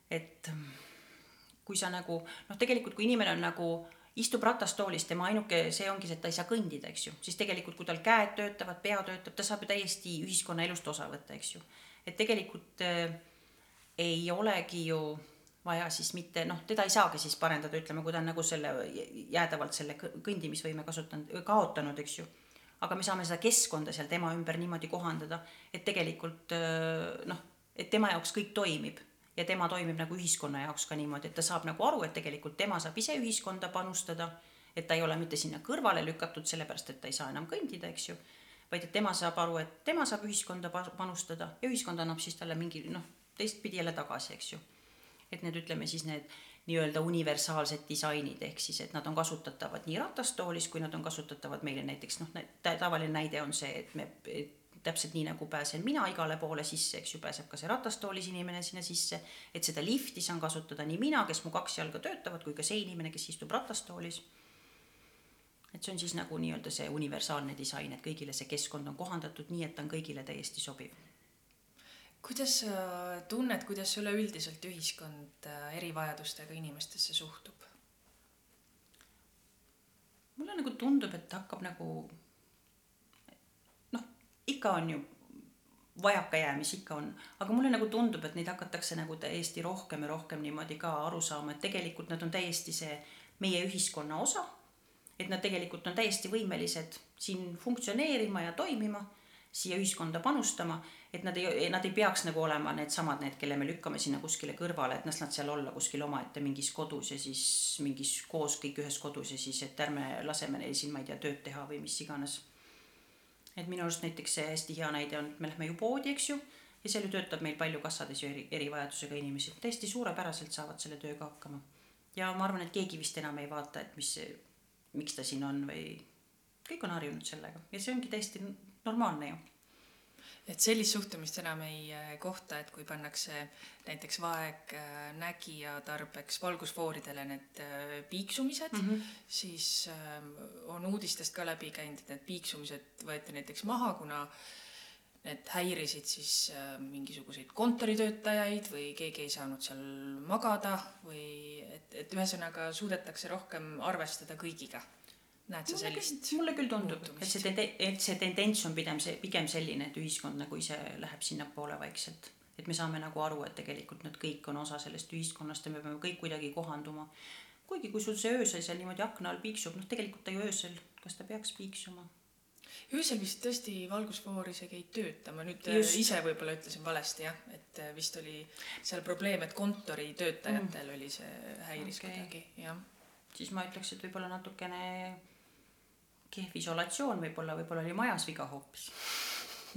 et kui sa nagu noh, tegelikult kui inimene on nagu istub ratastoolis, tema ainuke, see ongi see, et ta ei saa kõndida, eks ju, siis tegelikult, kui tal käed töötavad, pea töötab, ta saab ju täiesti ühiskonnaelust osa võtta, eks ju. et tegelikult äh, ei olegi ju vaja siis mitte noh, teda ei saagi siis parendada, ütleme, kui ta on nagu selle jäädavalt selle kõndimisvõime kasutanud, kaotanud, eks ju. aga me saame seda keskkonda seal tema ümber niimoodi kohandada, et tegelikult äh, noh, et tema jaoks kõik toimib ja tema toimib nagu ühiskonna jaoks ka niimoodi, et ta saab nagu aru, et tegelikult tema saab ise ühiskonda panustada, et ta ei ole mitte sinna kõrvale lükatud, sellepärast et ta ei saa enam kõndida, eks ju, vaid et tema saab aru, et tema saab ühiskonda panustada ja ühiskond annab siis talle mingi noh, teistpidi jälle tagasi, eks ju. et need, ütleme siis need nii-öelda universaalsed disainid, ehk siis, et nad on kasutatavad nii ratastoolis, kui nad on kasutatavad meile näiteks noh, tavaline näide on see, et me et täpselt nii nagu pääsen mina igale poole sisse, eks ju, pääseb ka see ratastoolis inimene sinna sisse, et seda lifti saan kasutada nii mina, kes mu kaks jalga töötavad, kui ka see inimene, kes istub ratastoolis. et see on siis nagu nii-öelda see universaalne disain, et kõigile see keskkond on kohandatud nii, et ta on kõigile täiesti sobiv. kuidas sa tunned, kuidas üleüldiselt ühiskond äh, erivajadustega inimestesse suhtub? mulle nagu tundub, et hakkab nagu ikka on ju vajakajäämisi ikka on, aga mulle nagu tundub, et neid hakatakse nagu täiesti rohkem ja rohkem niimoodi ka aru saama, et tegelikult nad on täiesti see meie ühiskonna osa. et nad tegelikult on täiesti võimelised siin funktsioneerima ja toimima, siia ühiskonda panustama, et nad ei, nad ei peaks nagu olema needsamad, need, kelle me lükkame sinna kuskile kõrvale, et las nad seal olla kuskil omaette mingis kodus ja siis mingis koos kõik ühes kodus ja siis, et ärme laseme neil siin, ma ei tea, tööd teha või mis iganes et minu arust näiteks see hästi hea näide on, et me lähme ju poodi, eks ju, ja seal ju töötab meil palju kassades ju eri, erivajadusega inimesi, täiesti suurepäraselt saavad selle tööga hakkama. ja ma arvan, et keegi vist enam ei vaata, et mis, miks ta siin on või kõik on harjunud sellega ja see ongi täiesti normaalne ju. Et sellist suhtumist enam ei äh, kohta, et kui pannakse näiteks vaegnägija tarbeks valgusfooridele need äh, piiksumised mm, -hmm. siis äh, on uudistest ka läbi käinud, et need piiksumised võeti näiteks maha, kuna need häirisid siis mingisuguseid kontoritöötajaid või keegi ei saanud seal magada või et, et ühesõnaga suudetakse rohkem arvestada kõigiga näed sa sellist? mulle küll tundub, et see tende-, et see tendents on pigem see, pigem selline, et ühiskond nagu ise läheb sinnapoole vaikselt. et me saame nagu aru, et tegelikult nad kõik on osa sellest ühiskonnast ja me peame kõik kuidagi kohanduma. kuigi kui sul see öösel seal niimoodi akna all piiksub, noh tegelikult ta ju öösel, kas ta peaks piiksuma? öösel vist tõesti valgusfoor isegi ei tööta, ma nüüd äh, Just. ise võib-olla ütlesin valesti jah, et äh, vist oli seal probleem, et kontoritöötajatel mm. oli see häiris okay. kuidagi, jah. siis ma ütleks, et võib-olla natukene kehv isolatsioon võib-olla, võib-olla oli majas viga hoopis.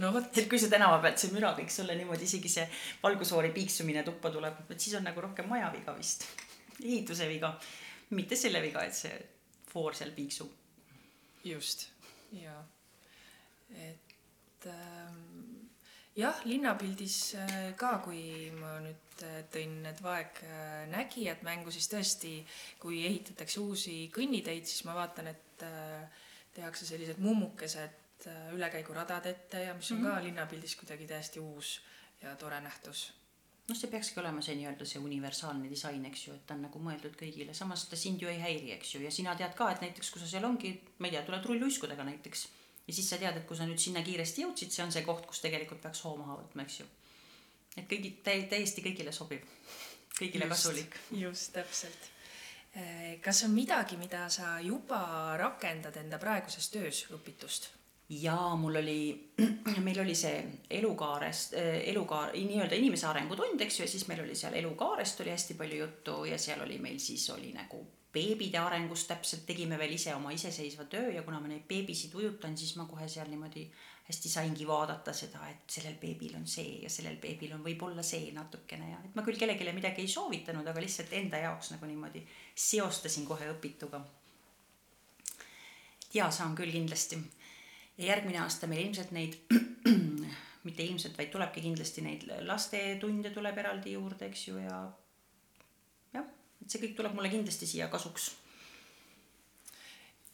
no vot. et kui see tänava pealt see müra kõik sulle niimoodi, isegi see valgusfoori piiksumine tuppa tuleb, et siis on nagu rohkem maja viga vist. ehituse viga, mitte selle viga, et see foor seal piiksub. just, ja, et ähm, jah, linnapildis äh, ka, kui ma nüüd äh, tõin need vaegnägijad mängu, siis tõesti, kui ehitatakse uusi kõnniteid, siis ma vaatan, et äh, tehakse sellised mummukesed äh, ülekäiguradad ette ja mis on mm -hmm. ka mhm. linnapildis kuidagi täiesti uus ja tore nähtus. noh, see peakski olema see nii-öelda see universaalne disain, eks ju, et ta on nagu mõeldud kõigile, samas ta sind ju ei häiri, eks ju, ja sina tead ka, et näiteks kui sa seal ongi, ma ei tea, tuled rulluiskudega näiteks ja siis sa tead, et kui sa nüüd sinna kiiresti jõudsid, see on see koht, kus tegelikult peaks hoo maha võtma, eks ju. et kõigi täi-, täiesti kõigile sobib, kõigile just, kasulik. just, täpselt kas on midagi, mida sa juba rakendad enda praeguses töös õpitust? jaa, mul oli, meil oli see elukaarest, eh, elukaar, nii-öelda inimese arengutund, eks ju, ja siis meil oli seal elukaarest oli hästi palju juttu ja seal oli meil siis oli nagu beebide arengust täpselt, tegime veel ise oma iseseisva töö ja kuna ma neid beebisid ujutan, siis ma kohe seal niimoodi hästi saingi vaadata seda, et sellel beebil on see ja sellel beebil on võib-olla see natukene ja et ma küll kellelegi midagi ei soovitanud, aga lihtsalt enda jaoks nagu niimoodi seostasin kohe õpituga. ja saan küll kindlasti. ja järgmine aasta meil ilmselt neid, mitte ilmselt, vaid tulebki kindlasti neid lastetunde tuleb eraldi juurde, eks ju, ja et see kõik tuleb mulle kindlasti siia kasuks.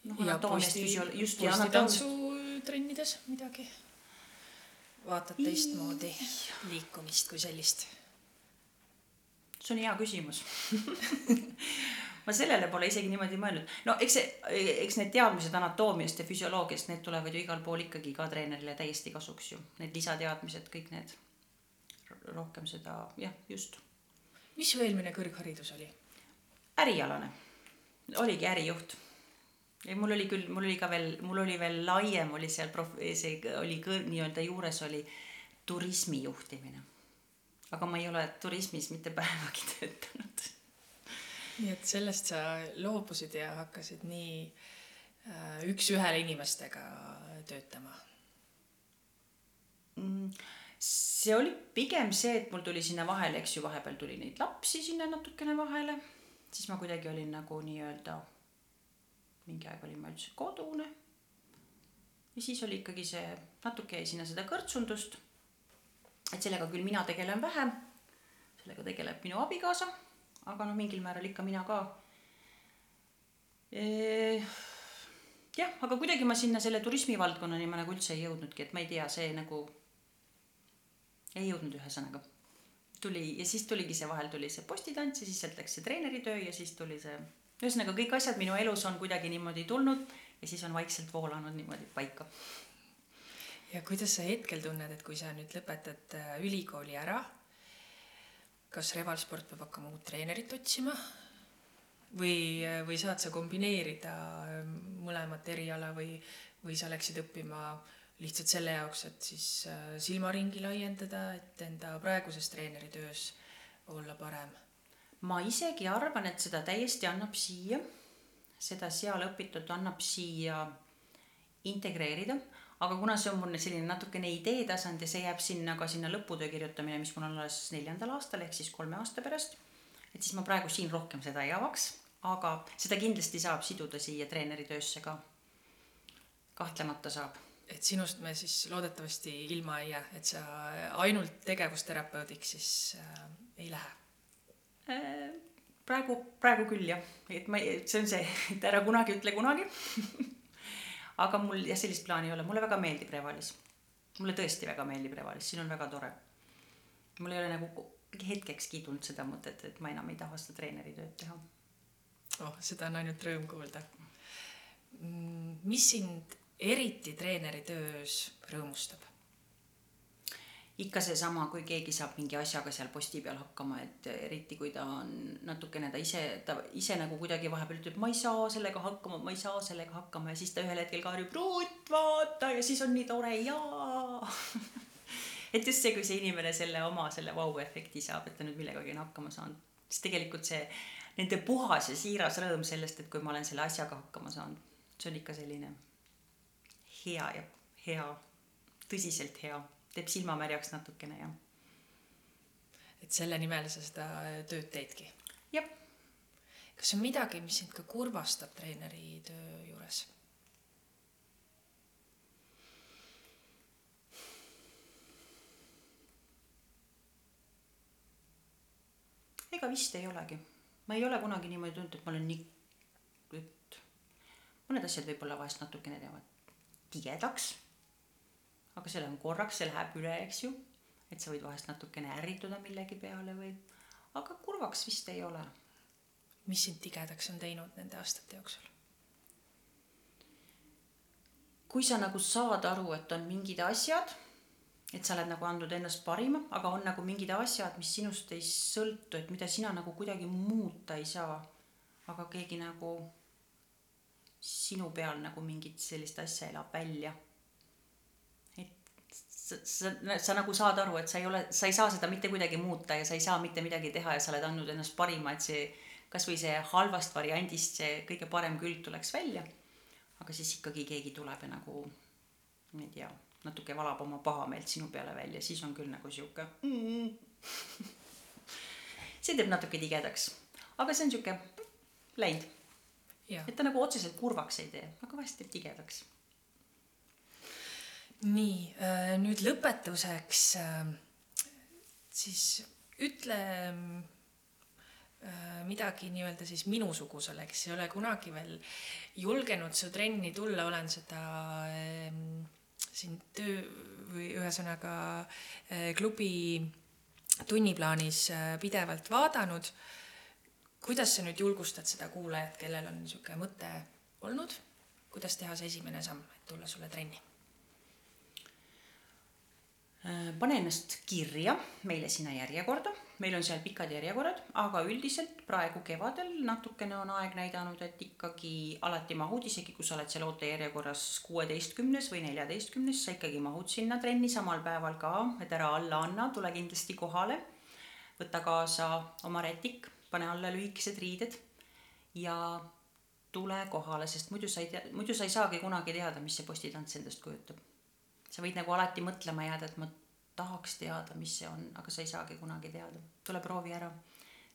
noh, anatoomiast füsio-, just ja anatoomiast trennides midagi? vaatad teistmoodi liikumist kui sellist? see on hea küsimus ma sellele pole isegi niimoodi mõelnud. no eks see, eks need teadmised anatoomiast ja füsioloogiast, need tulevad ju igal pool ikkagi ka treenerile täiesti kasuks ju. Need lisateadmised, kõik need. rohkem seda, jah, just. mis su eelmine kõrgharidus oli? Ärialane. oligi ärijuht ei, mul oli küll, mul oli ka veel, mul oli veel laiem oli seal prof-, see oli nii-öelda juures oli turismi juhtimine. aga ma ei ole turismis mitte päevagi töötanud. nii et sellest sa loobusid ja hakkasid nii äh, üks-ühele inimestega töötama mm,? see oli pigem see, et mul tuli sinna vahele, eks ju, vahepeal tuli neid lapsi sinna natukene vahele, siis ma kuidagi olin nagu nii-öelda mingi aeg olin ma üldse kodune. ja siis oli ikkagi see, natuke jäi sinna seda kõrtsundust. et sellega küll mina tegelen vähem, sellega tegeleb minu abikaasa, aga noh, mingil määral ikka mina ka e jah, aga kuidagi ma sinna selle turismivaldkonnani ma nagu üldse ei jõudnudki, et ma ei tea, see nagu ei jõudnud ühesõnaga. Tuli ja siis tuligi see, vahel tuli see postitants ja siis sealt läks see treeneritöö ja siis tuli see ühesõnaga kõik asjad minu elus on kuidagi niimoodi tulnud ja siis on vaikselt voolanud niimoodi paika. ja kuidas sa hetkel tunned, et kui sa nüüd lõpetad äh, ülikooli ära, kas Revalsport peab hakkama uut treenerit otsima või, äh, või saad sa kombineerida ähm, mõlemat eriala või, või sa läksid õppima lihtsalt selle jaoks, et siis äh, silmaringi laiendada, et enda praeguses treeneritöös olla parem. Ma isegi arvan, et seda täiesti annab siia, seda seal õpitut annab siia integreerida, aga kuna see on mul selline natukene idee tasand ja see jääb sinna ka sinna lõputöö kirjutamine, mis mul on alles neljandal aastal ehk siis kolme aasta pärast, et siis ma praegu siin rohkem seda ei avaks, aga seda kindlasti saab siduda siia treeneritöösse ka. kahtlemata saab, et sinust me siis loodetavasti ilma ei jää, et sa ainult tegevusterapeudiks siis äh, ei lähe Äh, praegu, praegu küll jah, et ma see on see, et ära kunagi ütle kunagi aga mul jah, sellist plaani ei ole, mulle väga meeldib Revalis. mulle tõesti väga meeldib Revalis, siin on väga tore. mul ei ole nagu hetkekski tulnud seda mõtet, et ma enam ei taha seda treeneritööd teha. oh, seda on ainult rõõm kuulda. mis sind eriti treeneritöös rõõmustab? ikka seesama, kui keegi saab mingi asjaga seal posti peal hakkama, et eriti kui ta on natukene ta ise, ta ise nagu kuidagi vahepeal ütleb, ma ei saa sellega hakkama, ma ei saa sellega hakkama. Ja siis ta ühel hetkel karjub, Ruut, vaata! Ja siis on nii tore, jaa! Et just see, kui see inimene selle oma selle vau-efekti saab, et ta nüüd millegagi on hakkama saanud, siis tegelikult see nende puhas ja siiras rõõm sellest, et kui ma olen selle asjaga hakkama saanud, see on ikka selline hea ja hea, tõsiselt hea teeb silmamärjaks natukene ja. et selle nimel sa seda tööd teedki? jah. kas on midagi, mis sind ka kurvastab treeneri töö juures? ega vist ei olegi. ma ei ole kunagi niimoodi tundnud, et ma olen nii, et mõned asjad võib-olla vahest natukene teevad tigedaks aga see on korraks, see läheb üle, eks ju. et sa võid vahest natukene ärrituda millegi peale või, aga kurvaks vist ei ole. mis sind tigedaks on teinud nende aastate jooksul? kui sa nagu saad aru, et on mingid asjad, et sa oled nagu andnud ennast parima, aga on nagu mingid asjad, mis sinust ei sõltu, et mida sina nagu kuidagi muuta ei saa, aga keegi nagu sinu peal nagu mingit sellist asja elab välja sa, sa, sa nagu saad aru, et sa ei ole, sa ei saa seda mitte kuidagi muuta ja sa ei saa mitte midagi teha ja sa oled andnud ennast parima, et see kasvõi see halvast variandist see kõige parem külg tuleks välja. aga siis ikkagi keegi tuleb ja nagu ma ei tea, natuke valab oma pahameelt sinu peale välja, siis on küll nagu sihuke see teeb natuke tigedaks, aga see on sihuke läinud. Et ta nagu otseselt kurvaks ei tee, aga vahest teeb tigedaks nii, äh, nüüd lõpetuseks äh, siis ütle äh, midagi nii-öelda siis minusugusele, kes ei ole kunagi veel julgenud su trenni tulla, olen seda siin töö või ühesõnaga klubi tunniplaanis pidevalt vaadanud. Kuidas sa nüüd julgustad seda kuulajat, kellel on niisugune mõte olnud, kuidas teha see esimene samm, et tulla sulle trenni? Äh, pane ennast kirja meile sinna järjekorda, meil on seal pikad järjekorrad, aga üldiselt praegu kevadel natukene on aeg näidanud, et ikkagi alati mahud, isegi kui sa oled seal ootejärjekorras kuueteistkümnes või neljateistkümnes, sa ikkagi mahud sinna trenni samal päeval ka, et ära alla anna, tule kindlasti kohale. võta kaasa oma rätik, pane alla lühikesed riided ja tule kohale, sest muidu sa ei tea, muidu sa ei saagi kunagi teada, mis see postitants endast kujutab sa võid nagu alati mõtlema jääda, et ma tahaks teada, mis see on, aga sa ei saagi kunagi teada. tule proovi ära.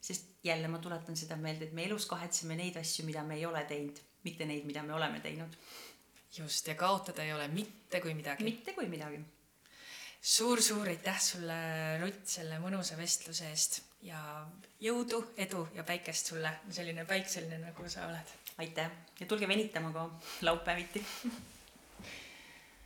sest jälle ma tuletan seda meelde, et me elus kahetseme neid asju, mida me ei ole teinud, mitte neid, mida me oleme teinud. just, ja kaotada ei ole mitte kui midagi. mitte kui midagi suur-suur aitäh sulle, Rutt, selle mõnusa vestluse eest ja jõudu, edu ja päikest sulle, selline päikseline, nagu sa oled. aitäh. Ja tulge venitama ka laupäeviti